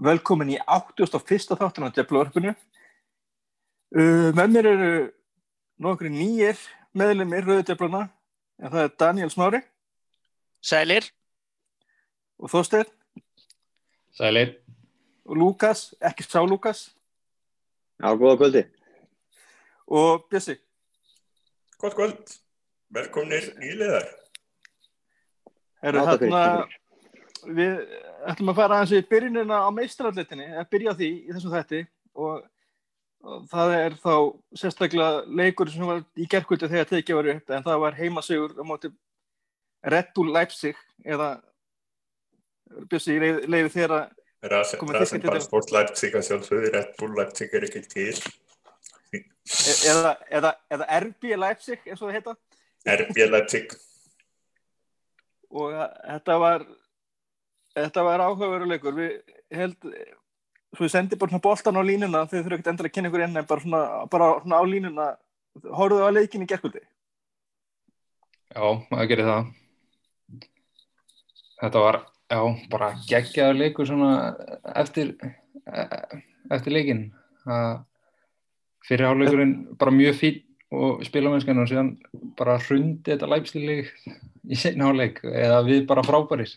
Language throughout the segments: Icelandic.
velkomin í 81. þáttan á Djöflavarpinu. Uh, með mér eru nokkri nýjir meðlumir Rauðu Djöflana, en það er Daniel Smári Sælir. og Þorstein Sælir. og Lúkas, ekki sá Lúkas, Já, góða kvöldi. og Bjössi. Gott kvöld, velkomnir nýliðar. Eru Já, takk fyrir, þarna, við ætlum að fara aðeins í byrjunina á meistrarallitinni, að byrja því í þessum þætti og, og það er þá sérstaklega leikur sem var í gerkvöldu þegar tekið var upp en það var heimasugur á móti Red Bull Leipzig eða Bjössi, ég leiði, leiði í Rasenball. Sport Leipzig að sjálfsögðu, Red Bull Leipzig er ekki til. e- eða, eða, eða RB Leipzig eins og það heita RB Leipzig, og þetta var þetta var áhugaveruleikur við held svo ég sendi bara svona boltan á línuna þau þurfa ekkert endur að kynna ykkur inn en bara svona, bara svona á línuna horfðu á leikin í gerkvöldi Já, maður gerir það. Þetta var, já, bara geggjaður leikur svona eftir, eftir leikin. Fyrir áleikurinn bara mjög fín og spilamennskan og síðan bara hrundi þetta læpstileg í seinna áleik eða við bara frábæris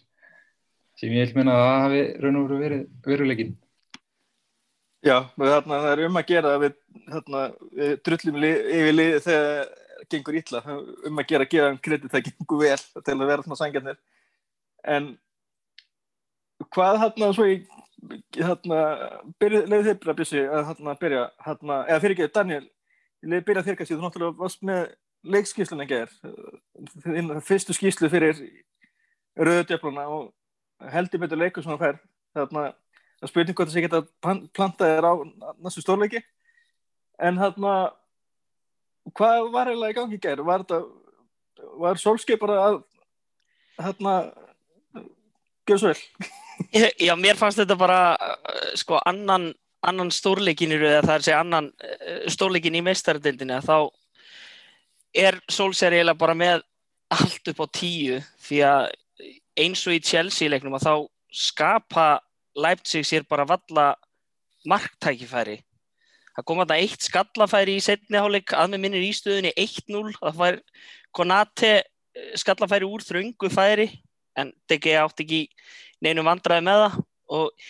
sem ég vil minna að það hafi raun og veru veruleikin. Já, þarna, það er um að gera við, þarna, við drullum li, yfir liði þegar það gengur illa. Um að gera að gefa um kredit það gengur vel til að vera svona sangjarnir en hvað þarna svo í þarna, leiði þið byrja bjössi að þarna byrja þarna, eða fyrir ekki, Daniel leiði byrja þér kannski, þú náttúrulega varst með leikskíslun en ger fyrstu skíslu fyrir rauðdjöfluna og heldur betur leikur svona fær. Þarna það spurning hvort það sé geta plantað þér á næstu stórleiki. En þarna hvað var eiginlega í gangi í gær? Var var solskei bara að þarna gjöð svo vel? Já, mér fannst þetta bara uh, sko annan, annan stórleikin í rauð það er segja annan uh, stórleikin í meistaradeildinu þá er Solskjaer eiginlega bara með allt upp á tíu því að eins og í Chelsea leiknum að þá skapa Leipzig sér bara valla marktækifæri. Það kom að það eitt skallafæri í setni hálfleik að með minnir í stöðunni 1-0 það fær Konate eh, skallafæri úr þröngu færi en DG átti ekki neinum vandræði með það. Og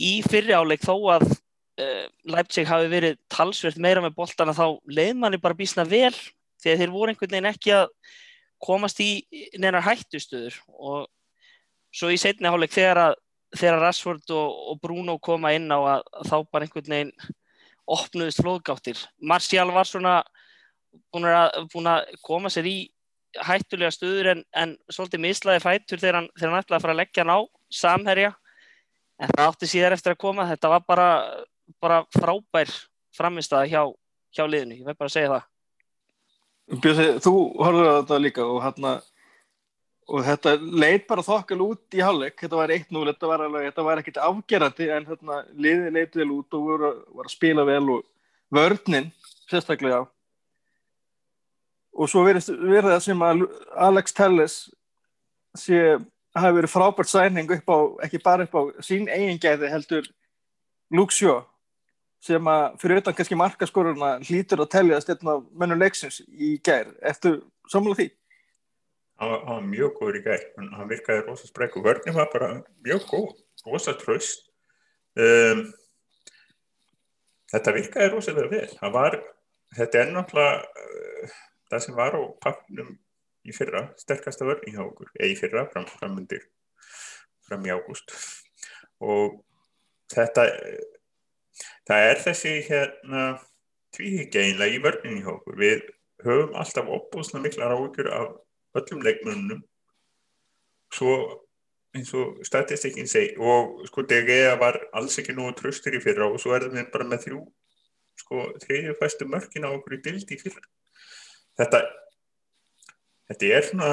í fyrri áleik þó að uh, Leipzig hafi verið talsvert meira með boltana þá leið manni bara bísna vel að þeir voru einhvern veginn ekki að komast í neinar hættustöður. Og svo í setni áleik þegar að þegar Rashford og, og Bruno koma inn á að, að þá bara einhvern veginn opnuðist flóðgáttir. Martial var svona búin að, búin að koma sér í hættulega stöður en, en svolítið mislaði fætur þegar hann, þegar hann ætlaði að fara að leggja hann á samherja. En það átti síðar eftir að koma. Þetta var bara, bara frábær framistæða hjá, hjá liðinu, ég veit bara að segja það. Bjössi, þú horfður á þetta líka og hérna og þetta leit bara þokkal út í hálfleik. Þetta var 1-0, þetta var alveg þetta var ekkert afgerandi en hérna liðið leit vel út og voru, voru að spila vel og vörninn sérstaklega. Og svo verið það sem að Alex Telles sé hafi verið frábært sæning upp á, ekki bara upp á sín eigingæði heldur Shaw sem að fyrir utan kannski markaskoruna hlýtur að teljast einn af mönnum leiksins í gær, eftir sammála því hann var, var mjög góður í gær, hann, virkaði rosa sprekk og vörnum var bara mjög góð, rosa tröst. Um, þetta virkaði rosalega vel, var, þetta er náttúrulega uh, það sem var á pappnum í fyrra, sterkasta vörn í hjá okkur, eða í fyrra, fram, fram undir, fram í ágúst. Og þetta, það er þessi hérna tvíhyggja einlega í vörninni okkur, við höfum alltaf opbúsna miklar áhugjur af öllum leikmönnum svo eins og statistikinn segi og sko DG var alls ekki nú tröstur í fyrra og svo er það bara með þrjú sko þriðju fæstu mörkin á okkur í dildi í fyrra. Þetta þetta er svona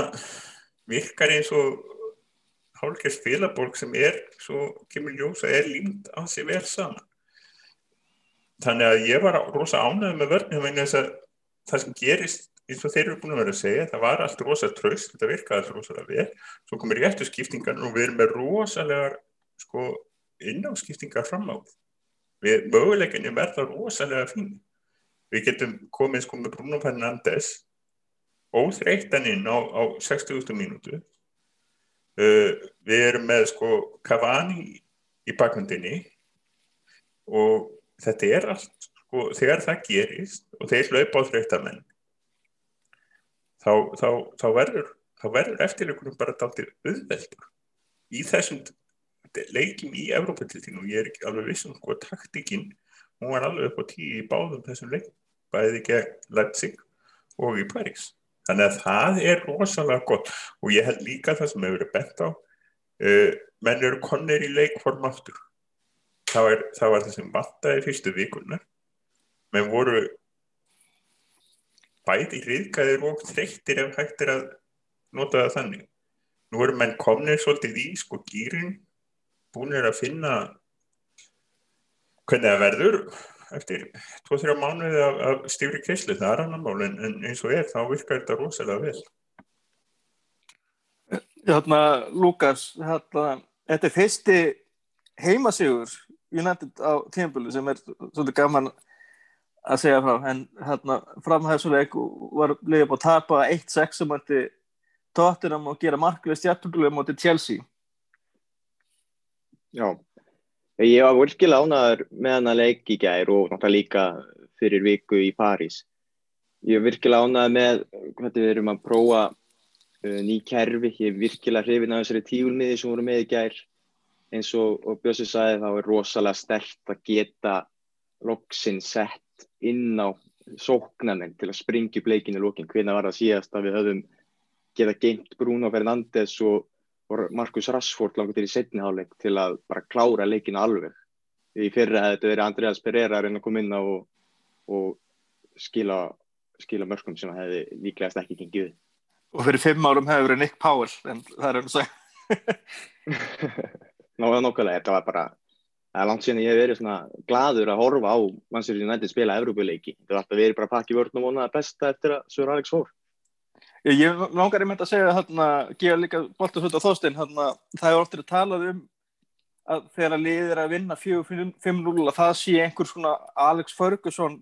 virkar eins og hálfgerð spilaborg sem er svo kemur ljósa er límt á sig vel saman. Þannig að ég var rosa ánægð með vörnum en þess að það sem gerist eins og þeir eru búin að vera að segja, það var allt rosalega tröst, þetta virkaði allt rosalega vel, svo komir réttu skiptingan og við erum með rosalega sko innáskiptingar fram á. Við möguleikinni verða rosalega fín. Við getum komið sko með Bruno Fernandes óþreyttan inn á, á 60. mínútu. Uh, við erum með sko Cavani í bakmyndinni og þetta er allt sko þegar það gerist og þeir hlaupa á þreytamenn þá, þá, þá verður verður eftirleikunum bara daldið auðveldur í þessum leikim í Evrópatildinu og ég er ekki alveg vissum sko taktikinn, hún var alveg upp á tíu í báðum þessum leikum, bæði gegn Leipzig og í Paris þannig að það er rosalega gott og ég held líka það sem hefur verið bent á uh, menn eru konir í leikform aftur. Það var, það var það sem vattaði fyrstu vikunar menn voru bæði riðgæðir og þreyttir ef hægt er að nota það þannig. Nú eru menn komnir svolítið í sko gýrin búinir að finna hvernig það verður eftir 2-3 mánuði af, af stífri kesslu, það er annan mál en, en eins og er, þá virkar þetta rosalega vel. Hérna, Lukas hérna, þetta er fyrsti heimasigur United á tímpölu sem er svolítið gaman að segja frá en hérna, framhæðsuleik var liðið búið að tapa 1-6 um hætti tóttinam og gera marklega stjættublu motið Chelsea Já, ég var virkilega ánaður með hana leik í gær og náttúrulega líka fyrir viku í París. Ég var virkilega ánaður með hvernig við erum að prófa uh, ný kerfi. Ég er virkilega hrifin af þessari tíulmiði sem voru með í gær. Eins og, og Björnsson sagði þá er rosalega stert að geta loksin sett inn á sóknarnir til að springja upp leikinu lókin. Hvernig var það síðast að við höfum geta geimt Bruno Fernandes og Markus Rashford langt til í setniháleik til að bara klára leikinu alveg. Í fyrra hefði þetta verið Andreas Pereira að reyna að koma inn á og, og skila, skila mörgum sem hefði líklegast ekki gengið. Og fyrir fimm árum hefði verið Nick Powell, en það er um að segja. Náða nokkulega, þetta var bara, það er langt síðan ég hef verið svona gladur að horfa á Manchester United spila Európa-leiki. Þetta var alltaf verið bara að pakka í vörnum og vonaða besta eftir að Sör Alex fór. Ég langar einmitt að segja hérna, gefa líka boltasvöld á þóstinn, hérna, það er oftir að tala um að þegar liðir er að vinna 4-5-0 að það sé einhver svona Alex Ferguson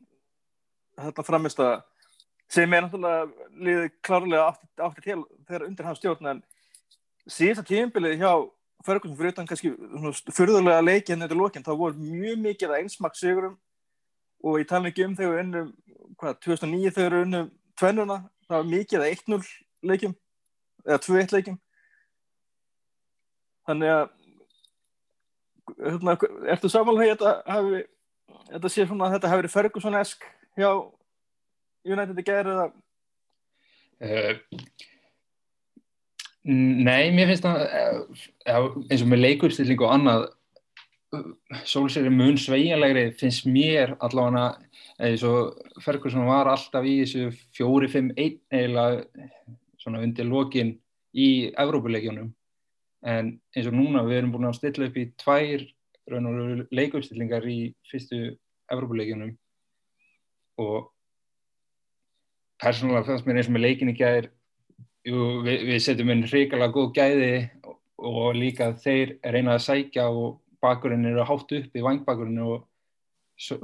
hérna framist að sem er náttúrulega liðið klárlega átti til þegar undir hans stjórn en síðasta tíumbilið hjá Ferguson fyrir utan kannski fyrðulega leiki henni til lókinn, þá voru mjög mikið að einsmaksigurum og ég tala ekki um þegar unnum, hvað, 2009 þegar unnum tvennuna það var mikið að 1-0 leikjum eða 2-1 leikjum. Þannig að hérna, ertu samanlega þetta hafi þetta sé svona að þetta hafi verið Ferguson-esk hjá United í gerð eða? Uh, Nei, mér finnst það uh, eins og með leikurstilling og annað Solskjær er mun sveiginlegri finnst mér allavega eins og Ferguson var alltaf í þessu 4-5-1 eða svona undir lokin í Evrópuleikjónum en eins og núna við erum búin að stilla upp í tvær leikuppstillingar í fyrstu Evrópuleikjónum og persónulega fannst mér eins og með leikin í gæðir við, við setjum inn hrikalega góð gæði og líka þeir reyna að sækja og bakurinn eru hátt upp í vangbakurinn og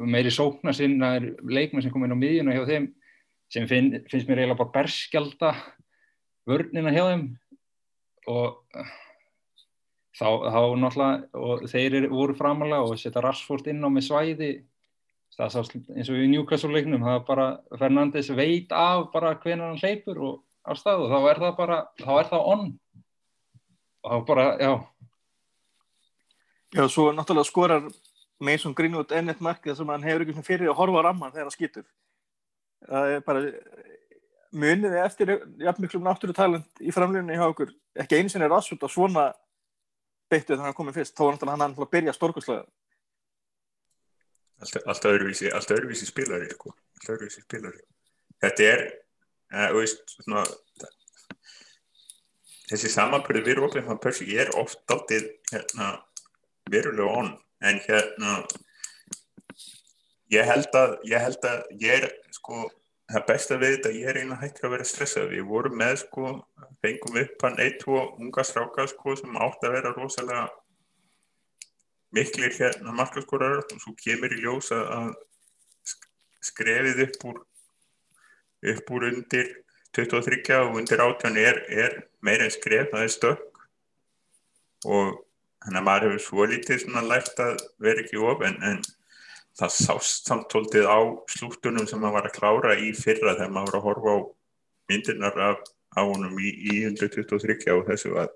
meiri sókna sinna er leikmenn sem kom inn á miðjuna hjá þeim sem finn, finnst mér eiginlega bara berskjálta vörnina hjá þeim. Og þá, þá náttúrulega og þeir eru, voru framalega og setja Rashford inn á með svæði. Það sást eins og í Newcastle leiknum það er bara Fernandes veit af bara hvernig hann hleypur og á stað og þá er það bara, þá er það on og þá bara, já Já, svo náttúrulega skorar Mason Greenwood ennett markið sem hann hefur ekki fyrir að horfa á ramman þegar hann skýtur. Það er bara muniði eftir jafn miklum náttúrutalent í framlunni hjá okkur. Ekki eins og er aðsvöld á svona beittu þegar hann komið fyrst. Þá var náttúrulega hann að byrja stórkurslega. Alltaf, öðruvísi, alltaf öðruvísi spilari, sko. Alltaf öðruvísi spilari. Þetta er, uh, veist, svona, þessi samanbyrði við Robin van Persie, ég er oft aldrei, hérna, verulega onn en hérna ég held að ég held að ég er sko það besta við þetta ég er eiginlega hættur að vera stressað við vorum með sko fengum upp hann eitt og unga stráka sko sem átt að vera rosalega miklir hérna markaskorar og svo kemur í ljós að skrefið upp úr upp úr undir 23 og undir 18 er, er meira en skref, það er stökk. Og þannig að maður hefur svo lítið svona lært að vera ekki of en, en það sást samtóltið á slúttunum sem maður var að klára í fyrra þegar maður var að horfa á myndirnar af á honum í, í 123 og þessu að,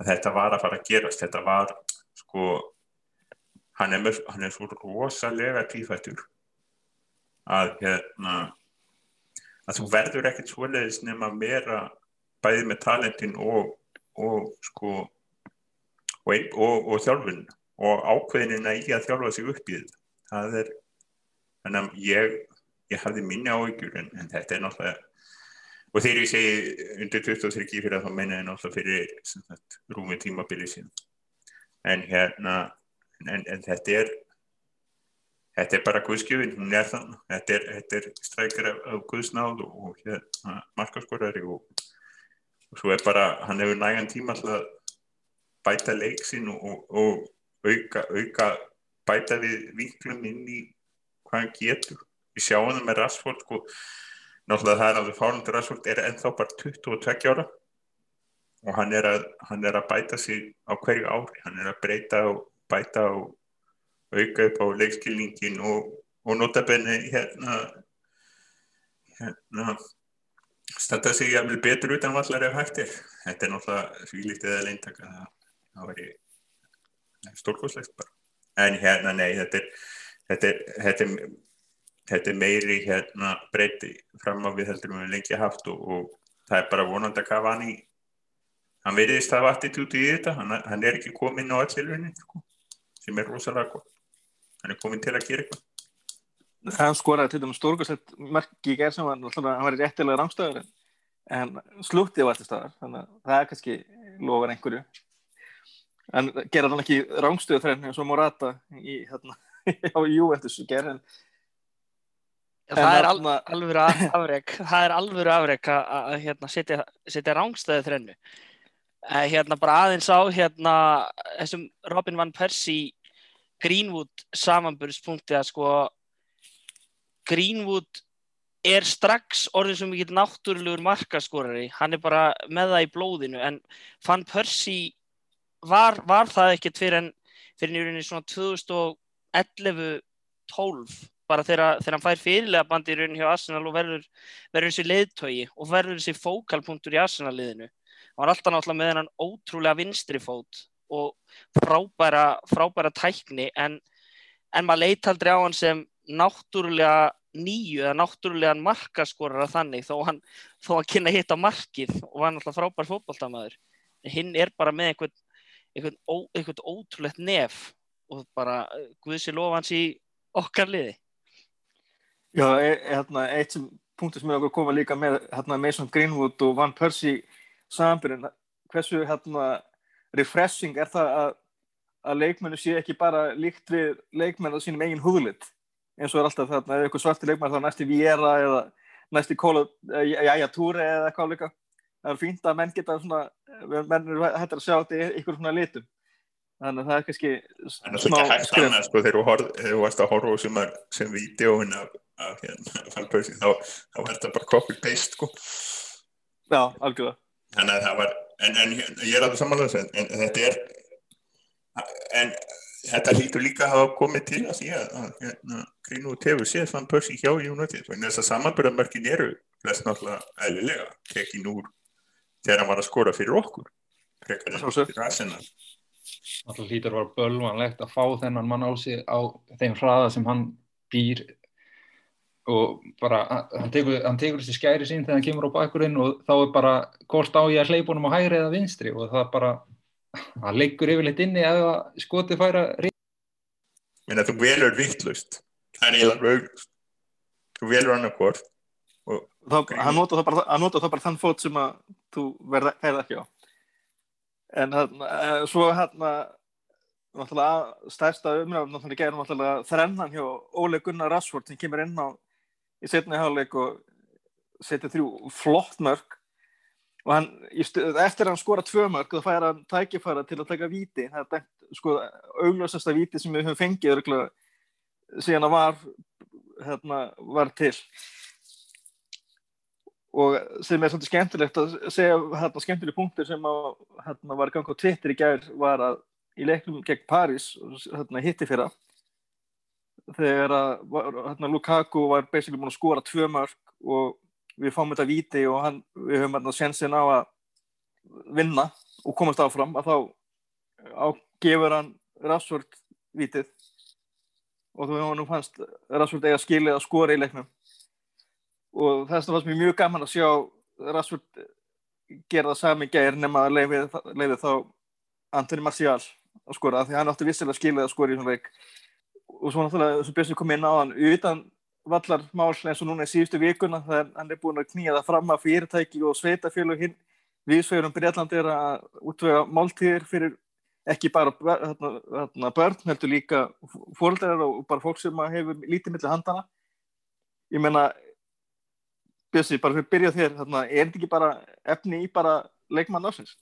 að þetta var að fara að gerast, þetta var sko hann er, hann er svo rosalega tífættur að hérna að þú verður ekkert svoleiðis nema að vera bæði með talentin og, og sko og, og, og þjálfun og ákveðinina í að þjálfa sig upp í þetta. Það er þannig að ég, ég hafði minni áhyggjur en, en þetta er náttúrulega og þegar ég segi undir 23 fyrir þá meina ég náttúrulega fyrir rúmi tímabili síðan. En hérna en, en þetta er þetta er bara guðskjöfin, hún er þann þetta er, þetta er strækjar af, af guðsnáð og, og hérna markaskorari og, og svo er bara hann hefur nægan tíma alltaf bæta leiksin og, og auka, auka bæta við vinklum inn í hvað hann getur. Við sjáum það með Rashford sko, náttúrulega það er alveg fárundur Rashford er ennþá bara 22 ára. Og hann er, að, hann er að bæta sig á hverju ári. Hann er að breyta og bæta og auka upp á leikskilningin og, og notabenni hérna hérna standa sig jæfnvel betur utan vallar ef hægt er. Þetta er náttúrulega svílítið eða leintaka það væri stórkosleist bara. En hérna nei þetta er, þetta er, þetta er, þetta er meiri hérna breyti fram á við heldur við lengi haft og, og það er bara vonandi að kafa hann í hann veriðist að hafa attitúti í þetta. Hann, hann er ekki komin á allilvinni sko, sem er rosalega gott hann er komin til að gera eitthvað. Hann skoraði til dæmis stórkosett merki í gerð sem var, hann var í réttilega rámstöður en slúttið var til staðar þannig að það er kannski lofar einhverju. En gera þannig ekki rámstöðu þrenn eins og Morata í hérna á Juventus gerð en Það er alvöru afreg það er alvöru afreg að hérna, setja, setja rángstöðu þrennu. Hérna bara aðeins á hérna þessum Robin Van Persie Greenwood samanbörspunkti að sko Greenwood er strax orðin sem ekki náttúrulegur markaskorari, hann er bara með það í blóðinu en Van Persie var, var það ekkert fyrir en fyrir nýjurinn í svona 2011-12 bara þegar, þegar hann fær fyrirlega bandi í raunin hjá Arsenal og verður, verður þessi leiðtögi og verður þessi fókalpunktur í Arsenal liðinu. Hann var alltaf náttúrulega með hennan ótrúlega vinstri fót og frábæra, frábæra tækni en, en maður leit aldrei á hann sem náttúrulega nýju eða náttúrulega markaskorara þannig þó hann, þó hann kynna hitta markið og var náttúrulega frábær fótballtamaður. Hinn er bara með einhvern, einhvern, ó, einhvern ótrúlegt nef og bara Guðsi lofa hans í okkar liði. Já, e, hérna, eitt sem punktur sem er okkur að koma líka með hérna, Mason Greenwood og Van Persie samanbyrjun, hversu hérna, refreshing er það að, að leikmennu sé ekki bara líkt við leikmennu á sínum eigin húðlitt eins og er alltaf þarna, ef eitthvað svarti leikmenn þá næst í Viera eða næst í Jæja Túri eða eitthvað líka það er fínt að menn geta svona menn er hættar að sjá þetta í ykkur svona litum þannig að það er kannski smá skrif sko, þegar þú varst að horfa sem, sem vídeo af að hérna, þá, þá er þetta bara copy-paste sko. Já, algjörða. Þannig að það var, en, en ég er alveg samanlega en, en þetta er, en þetta hlýtur líka að hafa komið til að því að hérna, Grínu og Tefur séð fann Persi hjá United, en þess að samanbyrðamörkin eru flest náttúrulega eðlilega tekin úr þegar hann var að skora fyrir okkur, fyrir Arsenal. Það hlýtur að vera bölvanlegt að fá þennan mann á sig á þeim hraða sem hann býr og bara, hann tekur, hann tekur þessi skæri sín þegar hann kemur á bakkurinn og þá er bara hvort á ég að hleypa honum á hægri eða vinstri? Og það bara, hann leikur yfirleitt inni eða skotið færa Menn að þú velur vittlust það er eiginlega auglust þú velur hann að hvort hann nota það bara, þann fót sem að þú verða ekki á. En þannig að svo hérna náttúrulega stærsta umræðum náttúrulega gerum náttúrulega þrennan hjá Óle Gunnar Rashford sem kemur inn á í setni háluleik og setja þrjú flott mörg og hann, eftir að hann skora tvö mörg þá fær hann tækifæra til að taka viti það er dæmt sko, augljósasta víti sem við höfum fengið örugglega, síðan að var hérna, var til. Og sem er svolítið skemmtilegt að segja hérna, skemmtileg punktur sem að, hérna, var gang á Twitter í gær var að í leiknum gegn París hérna, hitti fyrra þegar að hérna, Lukaku var basically búin að skora tvö mörg og við fáum þetta víti og hann, við höfum hérna sjensin á að vinna og komast áfram að þá á, gefur hann Rashford vítið. Og þú nú fannst Rashford eiga skilið að skora í leiknum. Og þess vegna fannst mér mjög gaman að sjá Rashford gera það sami gæri nema að leiði, þá Antoni Martial að skora því hann átti vissilega skilið að skora í svona leik og svo náttúrulega þess að Björnsson kom inn á hann utan vallar mál eins og núna í síðustu vikuna þegar hann er búin að knýja það fram að fyrirtæki og sveitafélug hinn viðsvegurum Breitlandi er að útvega máltíðir fyrir ekki bara bör- hérna, hérna, börn, heldur líka fóreldrar og bara fólk sem að hefur lítið milli handana ég meina Bjössi, bara fyrir að byrja þér hérna, er þetta ekki bara efni í bara leikmann ásins?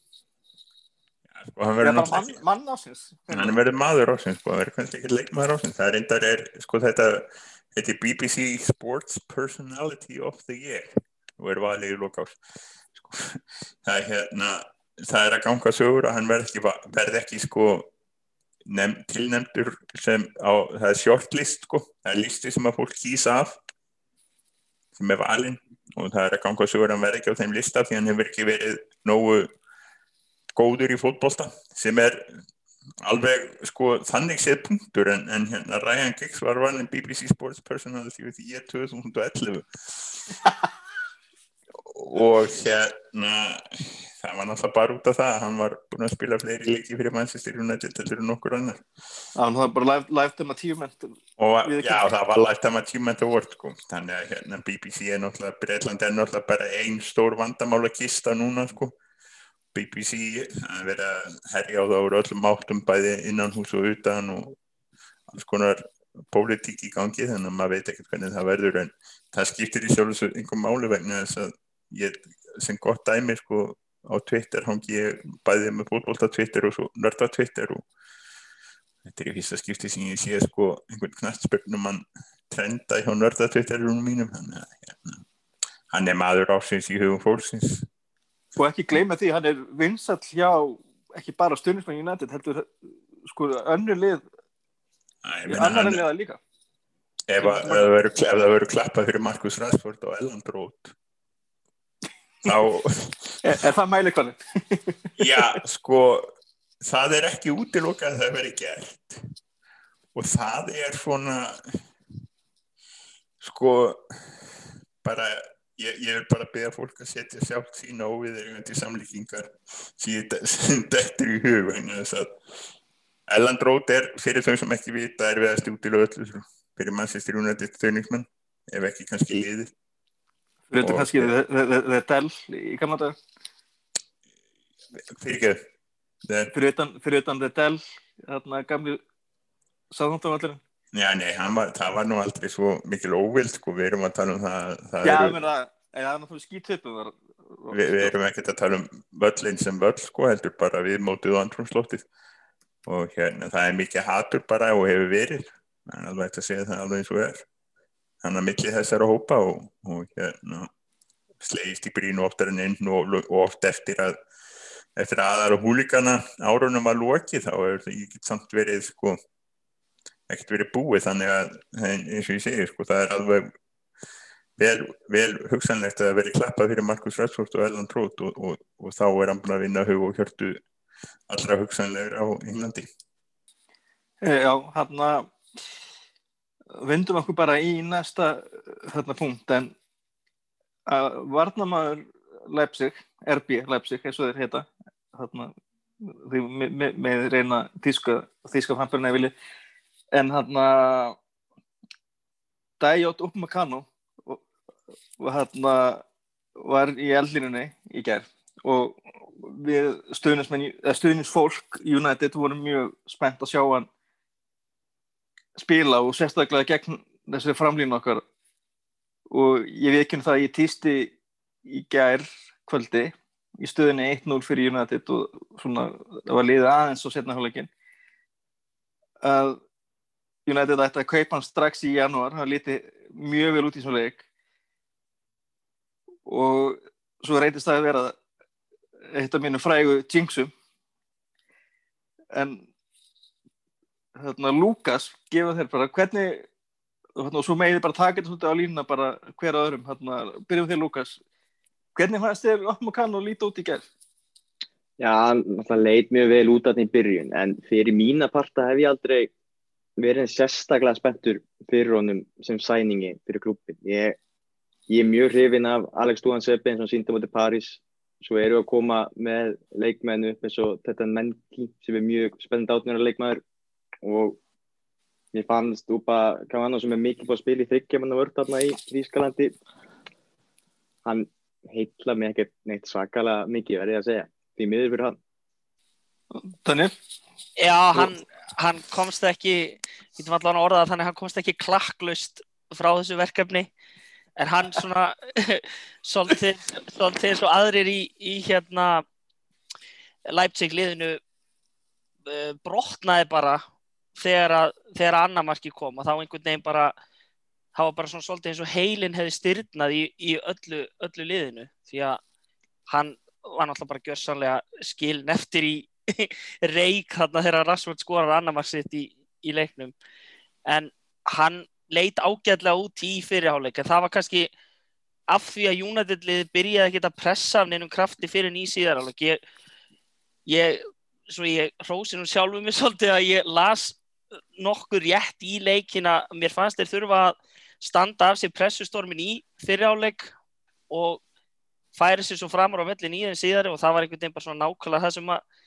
Og hann verður náttúrulega mann, mann ásins? hann verður maður ásins sko, hann verður kannski ekki leikmaður ásins það er reyndar er, sko þetta þetta er BBC Sports Personality of the Year og er valið í lokás sko, það er hérna það er að ganga sögur að hann verð ekki, verð ekki sko nefn, tilnefndur sem á, það er shortlist sko, það er listi sem að fólk kýsa af sem er valinn og það er að ganga sögur að hann verð ekki á þeim lista því hann hefur ekki verið nógu góður í fótbolta sem er alveg sko þannig séð punktur en, en hérna Ryan Giggs var valin BBC Sports Personality of the Year 2011 og hérna það var náttúrulega bara út af það hann var búinn að spila fleiri leiki fyrir Manchester United heldur en nokkur annar. Það var bara lifetime achievement. Og já það var Lifetime Achievement Award sko. þannig að hérna BBC er náttúrulega Breitland er náttúrulega bara ein stór vandamála kista núna sko BBC það er verið að herja á það úr öllum áttum bæði innan hús og utan og alls konar pólitík í gangi þannig að maður veit ekkert hvernig það verður en það skiptir í sjálf þessu einhver máli vegna þess að ég sem gott dæmi sko á Twitter hangi ég bæði með fótbolta Twitter og svo nörda Twitter og þetta er í fyrsta skipti sem ég sé sko einhvern knattspörnum mann trenda hjá nörda Twitterunum mínum þannig að hérna, hann er maður ásins í hugum fólksins og ekki gleyma því, hann er vinsall hjá ekki bara stundismenn United heldur sko önnur lið í annar hann, liða líka ef, að- ef það verður- verður klappað fyrir Markus Rashford og Ellen Brót þá er, er það mælikvarðin? Já, sko, það er ekki útilokað að það veri gert og það er svona, sko, bara, ég, ég vil bara beða fólk að setja sjálft sína óviðeigandi samlíkingar sem dettur í hug að Ellen Rót er, fyrir þau sem ekki vita, er við að stjútilega öllu fyrir Manchester United þauðningsmenn, ef ekki kannski liðið. Þetta Og- kannski The, Dell í gamla dag Fyrir ekki, er fyrir utan, The Dell þarna gamli sáðhóttanvallurinn Já, nei, var, það var nú aldrei svo mikil óvild, sko, við erum að tala um það, það Já, eru, meina, en það er náttúrulega skítöpum þar við, við erum ekkert að tala um völlin sem völl, sko, heldur bara við mótið og andrumslóttið og hérna, það er mikið hatur bara og hefur verið, það er alveg að segja það alveg eins og er, þannig að milli þessara hópa og, og hérna, slegist í brínu oftar en einn og, og oft eftir að eftir að aðara húlikana árunum að loki þá er það ekki samt verið sko ekkert verið búið þannig að eins og ég segi sko það er alveg vel, vel hugsanlegt að verið klappað fyrir Markus Rashford og Ellen Trót og, og, og þá er hann búin að vinna hug og hjörtu allra hugsanlegur á Englandi. Eh, Já, hann að vindum okkur bara í næsta þarna punkt en að varnamaður Leipzig, RB Leipzig, eins og þeir heita þarna með, með, með reyna þíska, þíska framfyrirna vilji en hann að Dajot Upmakano og, og hann var í eldlinunni í gerð og við stuðnisfólk United vorum mjög spennt að sjá hann spila og sérstaklega gegn þessi framlýn okkar. Og ég ekki um það að ég týsti í gær kvöldi í stöðinni 1-0 fyrir United og svona það var liðið aðeins og setna hálfleikin að United ætti að kaupa hann strax í janúar, hann líti mjög vel út í svona leik. Og svo reytist það að vera eitt af mínu frægu jinxum. En þarna Lukas gefa þér bara hvernig og svo megið bara taka þetta svolítið á línuna bara hver að öðrum, þarna, byrjum þér Lukas. Hvernig fannst þér Opmakan og líti út í gerð? Já, hann leit mjög vel út af því byrjun en fyrir mína parta hef ég aldrei verið sérstaklega spenntur fyrir honum sem sæningi fyrir klubin. Ég, ég er mjög hrifin af Alex Duhan Seppi eins og síndum átti París svo eru að koma með leikmennu upp eins og þetta Menki sem er mjög spennend átnjörna leikmæður og mér fannst Upa Kavano sem er mikið búin að spila í þryggjamanna vörð þarna í Ískalandi hann heitla mig ekkert neitt svakalega mikið verið að segja því miður fyrir hann Þannig? Já, hann, hann komst ekki orðað þannig hann komst ekki klakklust frá þessu verkefni. En hann svona svolítið, eins og aðrir í, í hérna Leipzig liðinu uh, brotnaði bara þegar þegar annamarki kom og þá einhvern veginn bara það var bara svona svolítið eins og heilin hefði styrnað í, í öllu, öllu liðinu. Því að hann var náttúrulega bara gjörsanlega skiln eftir í reik þarna þegar Rashford skorar annamarsitt í, í leiknum. En hann leit ágæðlega út í fyrirháleik en það var kannski af því að United-lið byrjaði að geta pressa af neinum krafti fyrir nýj síðarháleik ég, ég, ég hrósi nú sjálfum mig svolítið að ég las nokkur rétt í leikina. Mér fannst þeir þurfa að standa af sér pressustormin í fyrirháleik og færi sér svo framar á vellin í þeim síðari og það var einhvern veginn bara svona nákvæmlega það sem að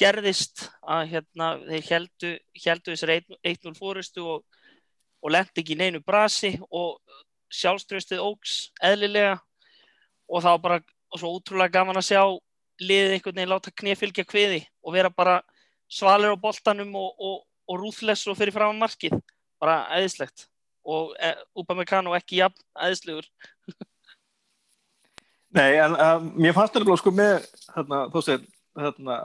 gerðist að hérna, þeir heldu, heldu þessar 1-0 fórustu og og lendi ekki neinu brasi og sjálfströstið ógs eðlilega og það var bara svo útrúlega gaman að sjá liðið einhvern veginn láta knefylgja kviði og vera bara svalir á boltanum og, og, og rúðless og fyrir fram að markið. Bara eðislegt og e, Upamecano ekki jafn eðislegur Nei, en uh, mér fannst þetta sko með þarna, þú segir þarna,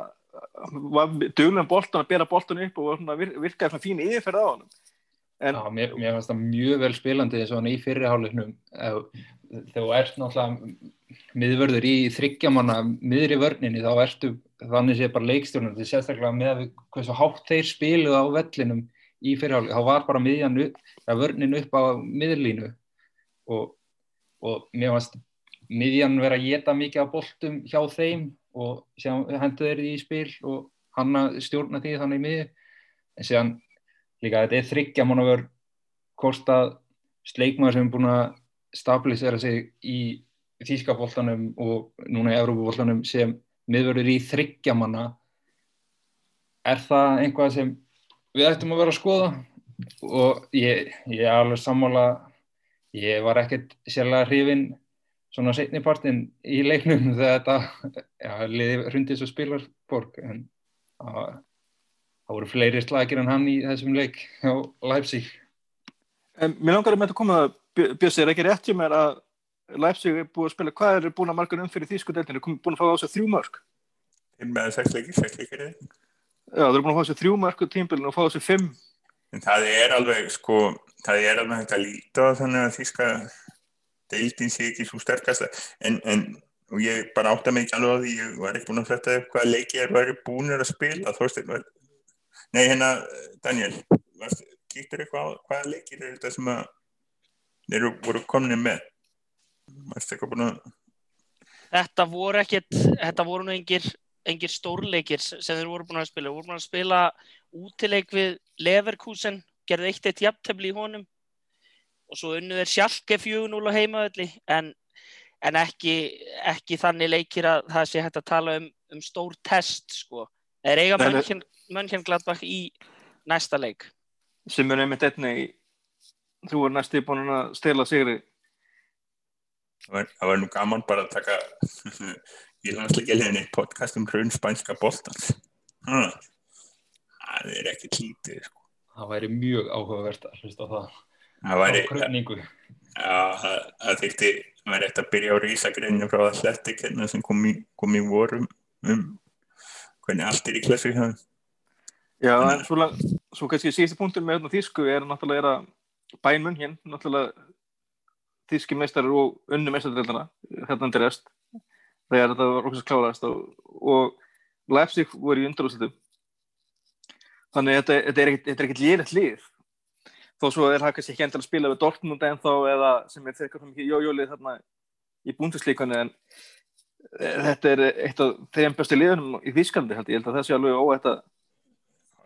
duglega boltan að bera boltan upp og virkaði svona fín yfirferð á hann En, Já, mér, mér finnst það mjög vel spilandi svona í fyrirháleiknum þegar þú ert náttúrulega miðvörður í þryggjamanna miðri vörninni þá ertu þannig sé bara leikstjórnum er sérstaklega með hvað svo hátt þeir spiluð á vellinum í fyrirháleik þá var bara miðjan upp, vörnin upp á miðurlínu og, og mér finnst miðjan vera að geta mikið á boltum hjá þeim og hendur þeir í spil og hanna stjórna því þannig í miði en séðan líka þetta er þryggja mánavör kostað. Sleikmaður sem er búin að stabilisera sig í Þískapoltanum og núna í Európapoltanum sem miðverður í þryggja manna. Er það einhvað sem við ættum að vera að skoða? Og ég, er alveg sammála. Ég var ekkert sérlega hrifin svona setnipartin í leiknum þegar þetta ja, liði hrundis og spilar borg en það voru fleiri slagir en hann í þessum leik á Leipzig. En, Mér langar með þetta að koma Björns, er ekki rétt hjá mér að Leipzig er búin að spila, hvað er búin að marga um fyrir þýskudeldinu, er búin að fá á sig þrjú mörg með sex leikir, sex leikir Já, það er búin að fá á sig þrjú mörg og tímbilin og fá á sig fimm. En það er alveg, sko það er alveg hægt að líta þannig að þýska deildin sé ekki svo sterkast en, en og ég bara átta mig ekki alveg á því ég var ekki búin að fletta upp hvaða leiki er væri búin að spila þórstin Nei, hérna, Daniel, kýttur eitthvað á hvaða leikir er þetta sem að þeir voru komin með? Að... Þetta voru ekkert, þetta voru nú engir, engir stórleikir sem þeir voru búin að spila. Voru búin að spila útileik við Leverkusen, gerði eitt eitt jafntefni í honum og svo unnu þeir sjálfge 4-0 á heimaðalli en, en ekki, ekki þannig leikir að það sé hægt að tala um, um stór test sko. Þeir eiga mönnkinn Mönchengladbach í næsta leik. Sem er einmitt einni þú er næstu búin að stela sigri. Það var, það nú gaman bara að taka ég landsleika leginni podcast um hrjón spænska bóltans það er ekki klítið sko. það væri mjög áhugavert að hlusta það það væri það, það þykti það væri eftir að byrja á rísagreinu frá Athletic hérna sem kom í, kom í vorum um hvernig allt er í klassu það Já, en svo, svo kannski síðusti punktur með hérna þýsku er náttúrulega er að bænmun hér, náttúrulega þýski meistarar og unnu meistardeldana hérna undir rest þegar þetta var okkur kláraðast og, og Leipzig voru í undarúslutum þannig að þetta, þetta er ekkert- þetta er ekkert lýrætt lið þó svo er það kannski ekki endilega að spila við Dortmund ennþá eða sem er þeirra mikið jójólið þarna í búndislíkanu en eh, þetta er eitt af þeim bestu liðunum í Þýskalandi held ég, ég held að það sé alveg óætt að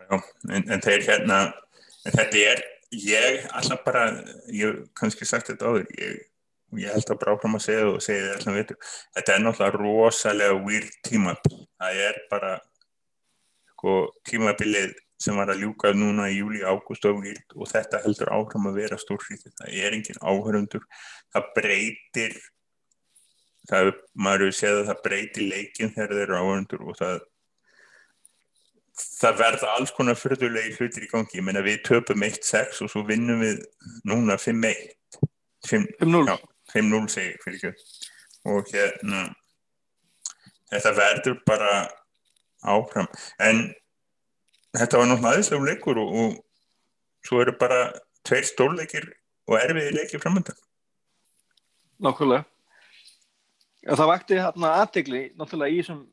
en, en þeir hérna, en þetta er, ég alltaf bara, ég kannski sagt þetta áður, ég, ég held að áfram að segja og segja þetta alltaf veitur, þetta er náttúrulega rosalega weird tímabil, það er bara, sko, tímabilið sem var að ljúka núna í júli, ágúst og weird og þetta heldur áfram að vera stórfrítið, það er engin áhörundur, það breytir, það, maður hefur séð að það breytir leikin þegar þeir eru áhörundur og það það verða alls konar fyrðulegi hlutir í gangi, ég meina við töpum 1-6 og svo vinnum við núna 5-1 5 5-0 Já. 5-0 segi ég fyrir ekki og hérna þetta verður bara áfram. En þetta var náttúrulega aðeinslega leikur og, og svo eru bara tveir stórleikir og erfiði leikir framöndan Nákvæmlega. Það vakti hérna aðtegli náttúrulega í þessum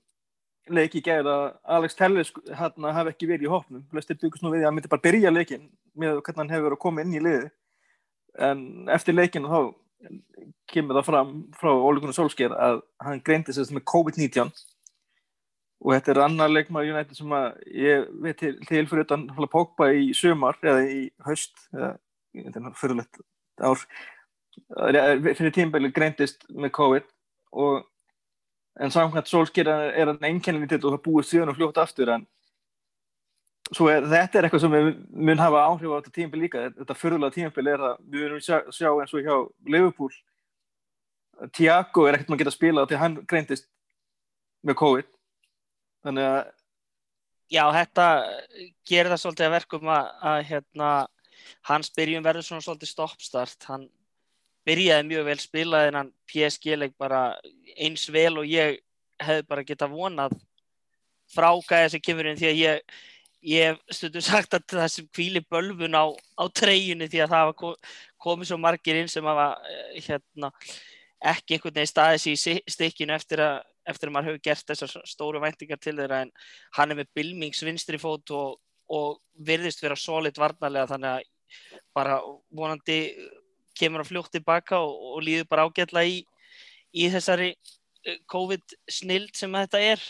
leiki gæði að Alex Telles hérna hafi ekki verið í hópnum. Flestir byggust nú við að hann myndi bara byrja leikin með hvernig hann hefur verið að koma inn í liði. En eftir leikinu þá kemur það fram frá Óli Gunnar Solskjær að hann greindi sér með COVID-19 og þetta er annar leikmaður United sem að ég veit til, til fyrir utan Pogba í sömar eða í haust eða fyrirlegt ár. Fyrir tímbeli greintist með COVID og en samkvæmt Solskjær er hann einkennilítið og það búið síðan og fljótt aftur en er þetta er eitthvað sem mun hafa áhrif á þetta tímbeli líka. Þetta fyrirlega tímbeli er að við munum sjá, sjá eins og hjá Liverpool. Tiago er ekkert maður að geta spilað til hann greintist með COVID þannig að Já, þetta gerir það svolítið að verkum að, að hérna, hans byrjun verður svona svolítið stoppstart. Hann byrjaði mjög vel, spilaði en hann PSG-leik bara eins vel og ég hefði bara getað vonað frágæði sem kemur inn því að ég, ég stundum sagt að það sem kvíli bölfun á, á treyjunni því að það hafa ko- komið svo margir inn sem hafa eh, hérna, ekki einhvern veginn staðið sér í stikkinu eftir að eftir að maður hefur gert þessar stóru væntingar til þeirra en hann er með Bilmings vinstri fót og, og virðist vera solid varnarlega þannig að bara vonandi kemur hann fljótt tilbaka og, og líður bara ágætla í, í þessari eh, COVID snild sem þetta er.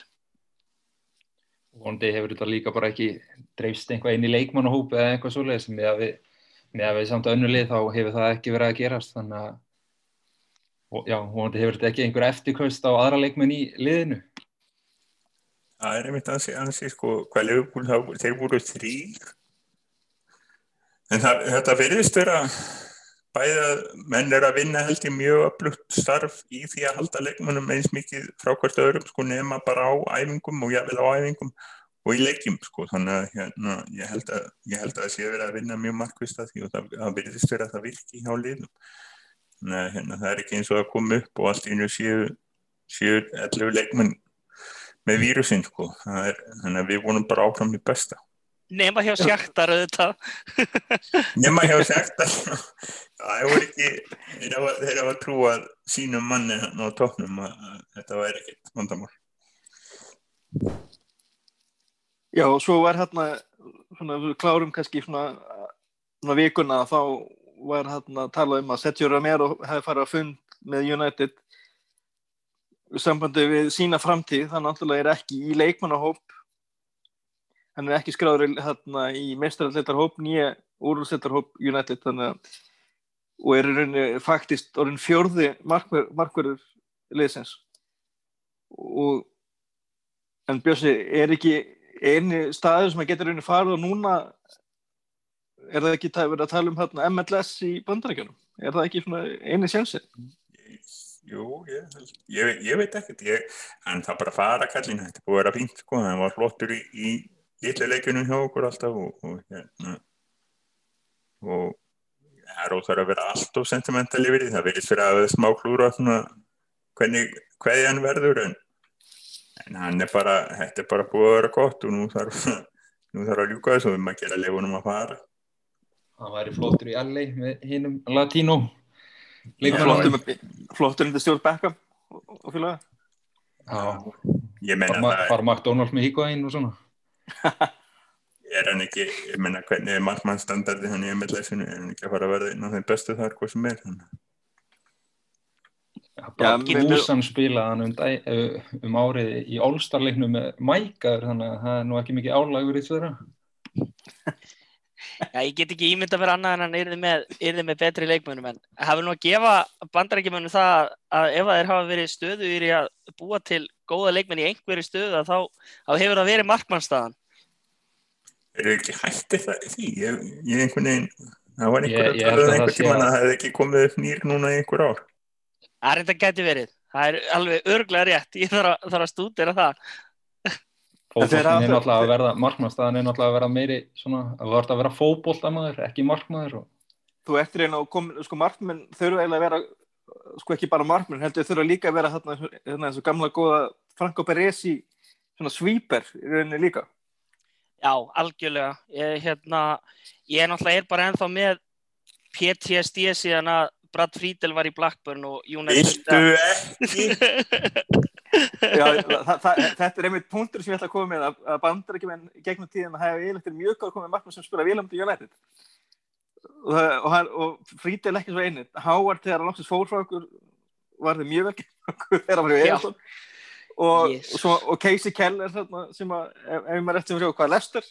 Vondi hefur þetta líka bara ekki dreifst einhvað inn í leikmannahóp eða eitthvað svoleiðis. Með að við, að við samt önnulið þá hefur það ekki verið að gerast þannig að og, já, vondi hefur ekki einhver eftirkvöst á aðra leikmenn í liðinu Það er einmitt ansi, ansi sko, hvað Liverpool, þá- þeir voru þrýr. En það, þetta verðist vera bæði að menn er að vinna held ég mjög öflugt starf í því að halda leikmennum eins mikið frá hvert öðrum sko nema bara á æfingum og jável á æfingum og í leikjum sko þannig að hérna, ég held að ég held að það sé verið að vinna mjög markvist að því og það, það verðist vera að það virki hjá liðum. Að hérna, það er ekki eins og að koma upp og allt í einu séu, séu 11 leikmenn með vírusinn sko. Það er, þannig að við vonum bara áfram í besta. Nema hjá sjaktar auðvitað. Nema hjá sektar það voru ekki þeir hafa, þeir hafa trúað sínum manni á toppnum að, að þetta væri ekkert vandamál. Já, og svo var hérna, svona, við klárum kannski svona, svona vikuna, þá var hérna að tala um að Sergio Romero hefði farið að fund með United sambandi við sína framtíð, hann náttúrulega er ekki í leikmannahóp, hann er ekki skráður hérna í mestrarleitarhóp, nýja úrlustleitarhóp United, þannig að, og er rauninni faktist orðin markver, markverður liðsins. Og, en Björsi, er ekki eini staður sem að geta rauninni farið og núna er það ekki verið að tala um hérna, MLS í bandarækjunum er það ekki eini sjensi Jú, ég, ég, ég veit ekkert en það bara fara kallin þetta búið að vera fínt sko, hann var flottur í, í litlu leikjunum hjá okkur alltaf og, og hérna og það er óþar að vera allt og sentimental yfir því, það verðist fyrir að smá klúra svona hvernig, hverði hann verður en, en hann er bara, þetta er bara búið að vera gott og nú þarf nú þarf að ljúka þessu og við maður gera leifunum að fara hann væri flottur í LA með hinnum Latino flottur, flottur undir stjórn Beckham og, og félaga. Já, ég menna fara það fara McDonalds með híkvæðin og svona. Er hann ekki, ég menna hvernig er markmannstandardi hann í MLS-inu, er hann ekki að fara að verða einn af þeim bestu þar hvað sem er Já, við- Búsan spilaði hann um, dæ- um árið í All-Star-leiknum með Mækaður þannig að það er nú ekki mikið álagur í þeirra Já, ég get ekki ímynd að vera annað en hann yrði með, yrði með betri leikmönnum en hafi nú að gefa bandarækjumönnum það að ef þeir hafa verið stöðugir í að búa til góða leikmenn í einhverju stöðu að þá, þá hefur það verið markmannstaðan. Er þið ekki hættið það því? Ég, ég einhvern veginn, það var einhver um einhvern það sé tímann að- að það hefði ekki komið upp nýr núna í einhver ár. Það er þetta gæti verið. Það er alveg örglega rétt. Ég þarf að, þarf að stúdera það. Hafa- er náttúrulega að verða markmannstæðan er náttúrulega að verða meiri svona, að verða að vera fótboltamaður, ekki markmaður og þú eftir einu og kom, sko markmenn þurfa eiginlega að vera sko ekki bara markmenn, heldur þurfa líka að vera þarna, þarna eins og gamla góða Franco Peresi svona svíper í rauninni líka Já, algjörlega. Ég, hérna, ég náttúrulega er bara ennþá með PTSD síðan að Brad Friedel var í Blackburn og United Viltu ekki? Já, það, það, þetta er einmitt punktur sem ég ætla að koma með að, að bandar ekki menn gegnum tíðan að hafa eiginlega mjög góð komið markmenn sem spila Vilhelm United og, það, og, hann, og Friedel ekki svo einnig Howard þegar hann loksins fór frá okkur var þið mjög vel gegn okkur þegar hann var í. Everton og, Yes. og, svo, og Casey Keller þarna, sem að, ef, ef maður eftir að sjá hvað Lester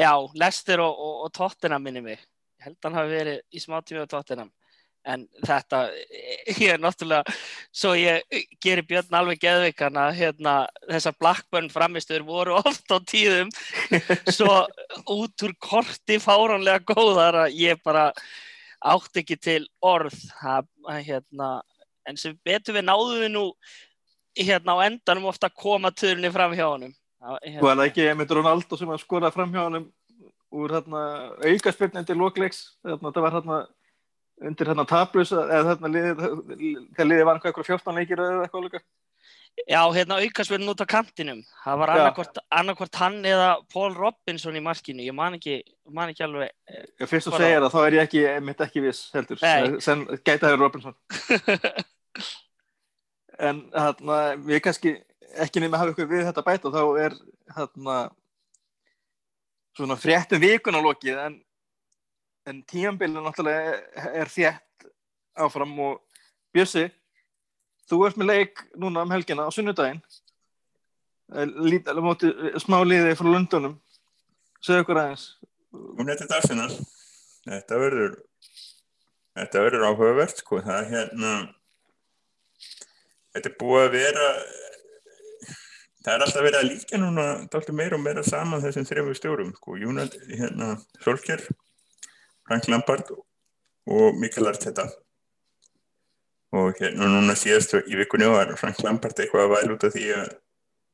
Já, Lester og, og, og Tottenham minni mig. Ég held að hann hafi verið í smá tími á Tottenham. En þetta, ég er náttúrulega, svo ég gerir Björn alveg geðveikan að hérna, þessar Blackburn framistöður voru oft á tíðum svo út úr korti fáránlega góðar að ég bara átti ekki til orð. Að, hérna, en sem betur við náðum við nú hérna á endanum ofta að koma törunni fram hjá honum. Það, hérna, Var það ekki einmitt Ronaldo sem að skora fram hjá hann úr hérna, aukaspiln undir lokleiks þarna, það var hérna undir hérna tablus eða þarna liðið þegar liðið var eitthvað 14 leikir eða eitthvað líka Já, hérna aukasverðin út á kantinum. Það var annarkvort, hann eða Paul Robinson í markinu. Ég man ekki, man ekki alveg. Já, fyrst þú segir það, þá er ég ekki, einmitt ekki viss heldur, Nei. sem gæti að vera Robinson en hérna, við kannski ekki nefnir að hafa ykkur við þetta bæta þá er hérna svona fréttum vikun á lokið en, en tíambilin náttúrulega er, þétt áfram og Bjössi þú ert með leik núna um helgina á sunnudaginn Eh, móti smá liði frá Lundunum segðu ykkur aðeins er þetta Arsenal. Þetta verður, þetta verður áhugavert, sko. Það er hérna, þetta er búið að vera, það er alltaf verið að líka núna meira og meira saman þessum þrejum stjórum, sko. Júnat, hérna, Solskjær, Frank Lampard og Mikael Arteta. Og hérna núna síðast í vikunni var Frank Lampard eitthvað að væla út af því að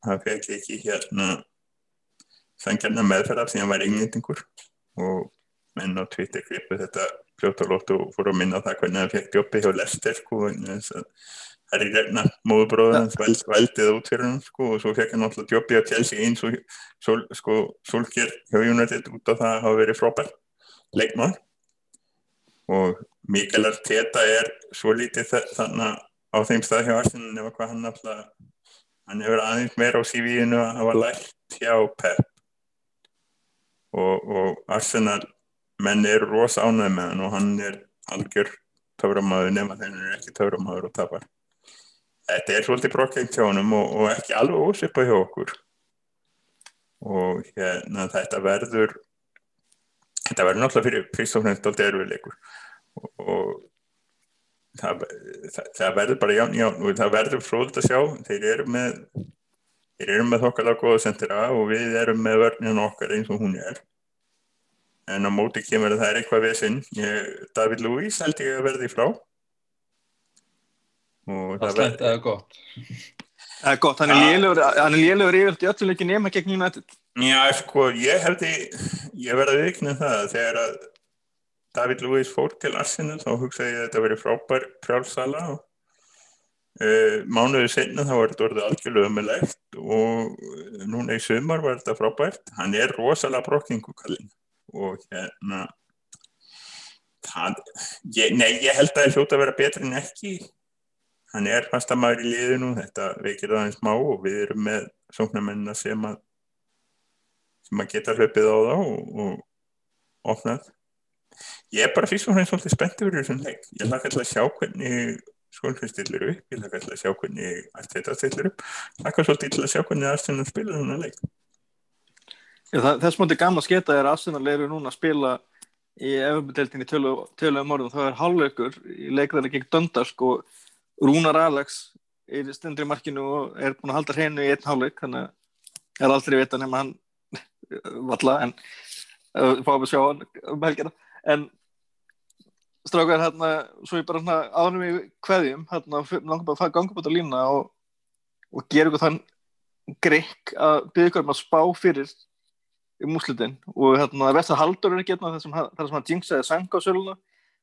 hann fekk ekki hérna sangjarna meðferðar því hann var englendingur og menn á Twitter gripu þetta fljótt og fór að minna það hvernig hann fekk jobbi hjá Lester sko að Harry Redknapp, móðubróður hans veld, veldið út fyrir hann sko og svo fekk hann alltaf jobbi á Chelsea eins og sko Solskjær hjá United út á það að hafa verið frábær leikmann og Mikael Arteta er svo lítið þa- þannig á þeim stað hjá Arsenal nema hvað hann alltaf hann hefur aðeins meira á CV-inu að hafa lært hjá Pep. Og, og Arsenal menn eru rosa ánægð með hann og hann er algjör töframæður nema þegar hann er ekki töframæður og tapar. Þetta er svolítið brokkjent hjá honum og, og ekki alveg ósipað hjá okkur. Og hérna þetta verður þetta verður náttúrulega fyrir fyrst og fremst alltaf erfiðleikur og, og það, það, það verður bara ján, ján og það verður fróðilegt að sjá. Þeir eru með þeir eru með þokkalega góða sendira og við erum með vörnina okkar eins og hún er. En á móti kemur að það er eitthvað vesinn David Lewis held ég að verði frá. Og það eða gott. Það er gott, hann er er lélugur yfirlt í öllum leikin nema gegn United. Já, sko, ég hefði, ég verði að vikna það að þegar að David Lewis fór til Arsenal þá hugsaði ég að þetta verið frábær frjálsala og, Uh, mánuðu senna þá var þetta orðið algjörlega umilegt og núna í sumar var þetta frábært. Hann er rosalega brokkingu kallinn og hérna það, ég, nei ég held að það er hljóta að vera betri en ekki. Hann er fastamæður í liðinu þetta veikir það eins má og við erum með sóknarmennina sem að sem að geta hlaupið á þá og, og opnað. Ég er bara fyrst og fremst svolítið spenntið fyrir þessum leik. Ég laka alltaf að sjá hvernig skólfið stillir upp, ég laka alltaf að sjá hvernig allt þetta stillir upp, laka svolítið til að sjá hvernig Arsenal spila þennan leik. Já, það, þess mútið gaman að sketa er að Arsenal eru núna að spila í efumdeltinni töluðum orðum. Þá er hálfleikur í leikðarinn gegn Döndarsk og Rúnar Alex er stendur í markinu og er búin að halda hreinu í einn hálfleik þannig að aldrei vita nema hann valla en uh, fáum við sjá hann um helgina. En strákar hérna, svo ég bara hérna ánum í hverjum, hérna, langar bara að ganga upp á lína og, og gera ykkur þann grikk að byggja ykkur um að spá fyrir um úslitin og hérna, það verðst að haldur er ekki hérna þar sem, hann jinxaði sanga á söluna.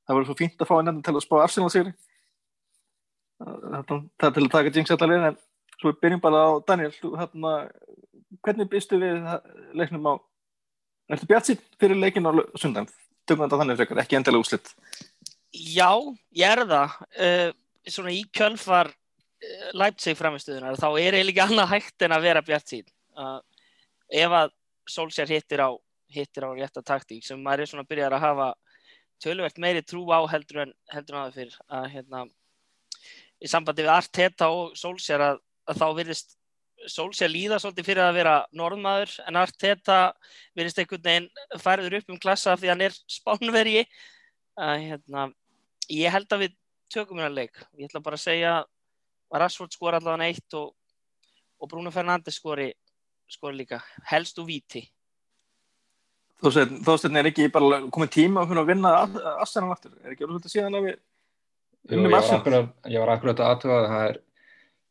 Það var svo fínt að fá henni til að spá Arsenal sér það er til að taka jinx allar en svo við byrjum bara á Daniel hérna, hvernig býstu við leiknum á ertu bjart sítt fyrir leikin á sundan tökum þetta þannig frekar, ekki endilega úslitt Já, ég er það. Uh, svona í kjölfar uh, Leipzig framistuðunar þá er eiginlega ekki annað hægt en að vera bjart sín uh, ef að Solskjær hittir á hittir á rétta taktík sem maður er svona að byrja að hafa tölvert meiri trú á heldur en heldur en aðeins fyrir að hérna í sambandi við Arteta og Solskjær að, að þá virðist Solskjær líða svolítið fyrir að vera norðmaður en Arteta virðist einhvern veginn færður upp um klassa því hann er spánvergi að hérna ég held að við tökum hérna leik. Ég ætla bara að segja að Rashford skor allavega eitt og, og Bruno Fernandes skori, skori líka. Helst úr viti Þósteinn er ekki bara komið tíma að vinna Arsenal aftur, er ekki alveg svolítið síðan að við Jú, ég, var akkurat, ég var akkurat að aðtöða að það er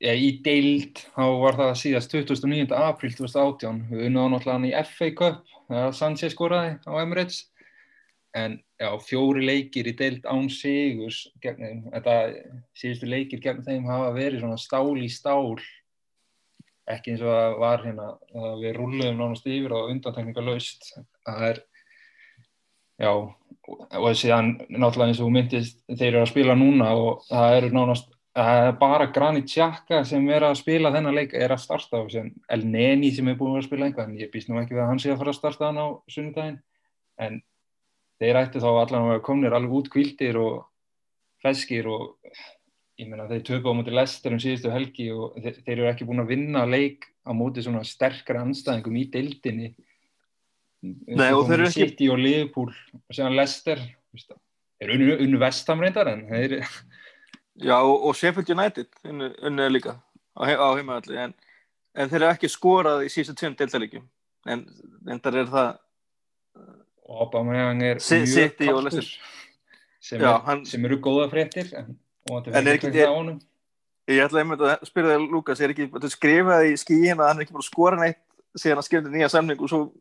já, í deild, þá var það síðast 29. apríl 2018 við unnaðum náttúrulega hann í FA Cup þegar Sanchez skoraði á Emirates. En já, fjóri leikir í deild án þeim, þetta síðustu leikir gegn þeim hafa verið svona stál í stál. Ekki eins og það var hérna við rulluðum nánast yfir og undantekninga laust það er já, og síðan náttúrulega eins og myndist þeir eru að spila núna og það eru nánast það er bara Granit Xhaka sem er að spila þennan leik er að starta og sem El Neni sem er búin að spila einhvað en ég býst nú ekki við að hann sé að fara að starta hann á sunnudagin en þeir ætti þá allan að komnir alveg út kvildir og fleskir og ég meina þeir töpu á móti Lester um síðustu helgi og þeir, þeir eru ekki búin að vinna leik á móti svona sterkara anstæðingum í deildinni. Nei og þeir eru ekki City og Liverpool og séðan Lester þeir eru unnu, unnu vestam reyndar en þeir Já og, Sheffield United unnu líka á, á heimaðalli en, en þeir eru ekki skorað í síðustu tveim deildalíkjum en endar er það og Aubameyang er mjög Leicester. sem, er, hann- sem eru góða fréttir en, og En er ekki- er honum Ég ætla einmitt að spyrja þig Lukas, er ekki þú skrifaði í skíin að hann er ekki búin að skora neitt síðan hann skrifði nýja samning og svo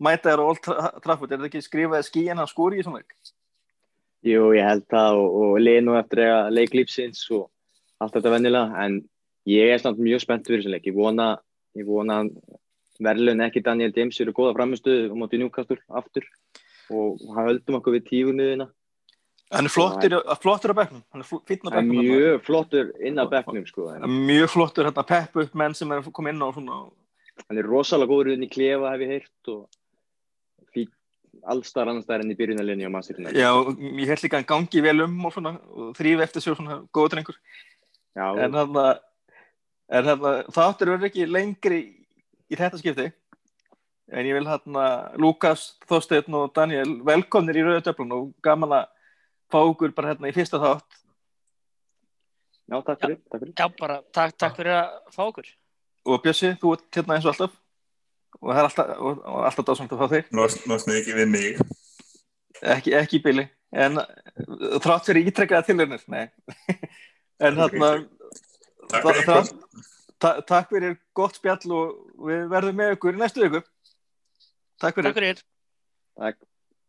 mæta þér á Old Tra- Trafford, er það ekki skrifaði í skíin að hann skori í svona leik? Jú, ég held það og, og leið nú eftir að leik lífsins og allt þetta vennilega en ég er samt mjög spennt fyrir þessu leik. Ég vona, ég vona að verðlun ekki Daniel James eru góða framistuðu á móti Newcastle aftur og hann höldum okkur við tífunuðina. Hann er flottur, flottur á bekknum, hann er fítn á bekknum. mjög flottur inn á bekknum sko. Mjög flottur hérna pepp upp menn sem er komið inn á svona. hann er rosalega góður inn í klefa hef ég heyrt og allstar annarstæðar enn í byrjunarlinni á Master United. Já, ég held líka að hann gangi vel um og svona og þrýfi eftir sér svona góða drengur. Já, En en hann þáttur verður ekki lengri í þetta skipti. En ég vil hérna Lukas, Þorsteinn og Daniel velkomnir í Rauða Döflun og gaman að fá okkur bara hérna í fyrsta þátt. já, takk fyrir, takk fyrir. Já, bara takk, takk fyrir að fá okkur Og Bjössi, þú ert hérna eins og alltaf. Og það er alltaf, og, og alltaf dásamt að fá þig. Losnaði ekki við mig. Ekki, ekki í bili. En þrátt fyrir ítrekkaða tilhörnir, nei. en Takk Þa- fyrir það- ykkur. ta takk fyrir gott spjall og við verðum með ykkur í næstu viku. Takk fyrir. Takk fyrir Takk.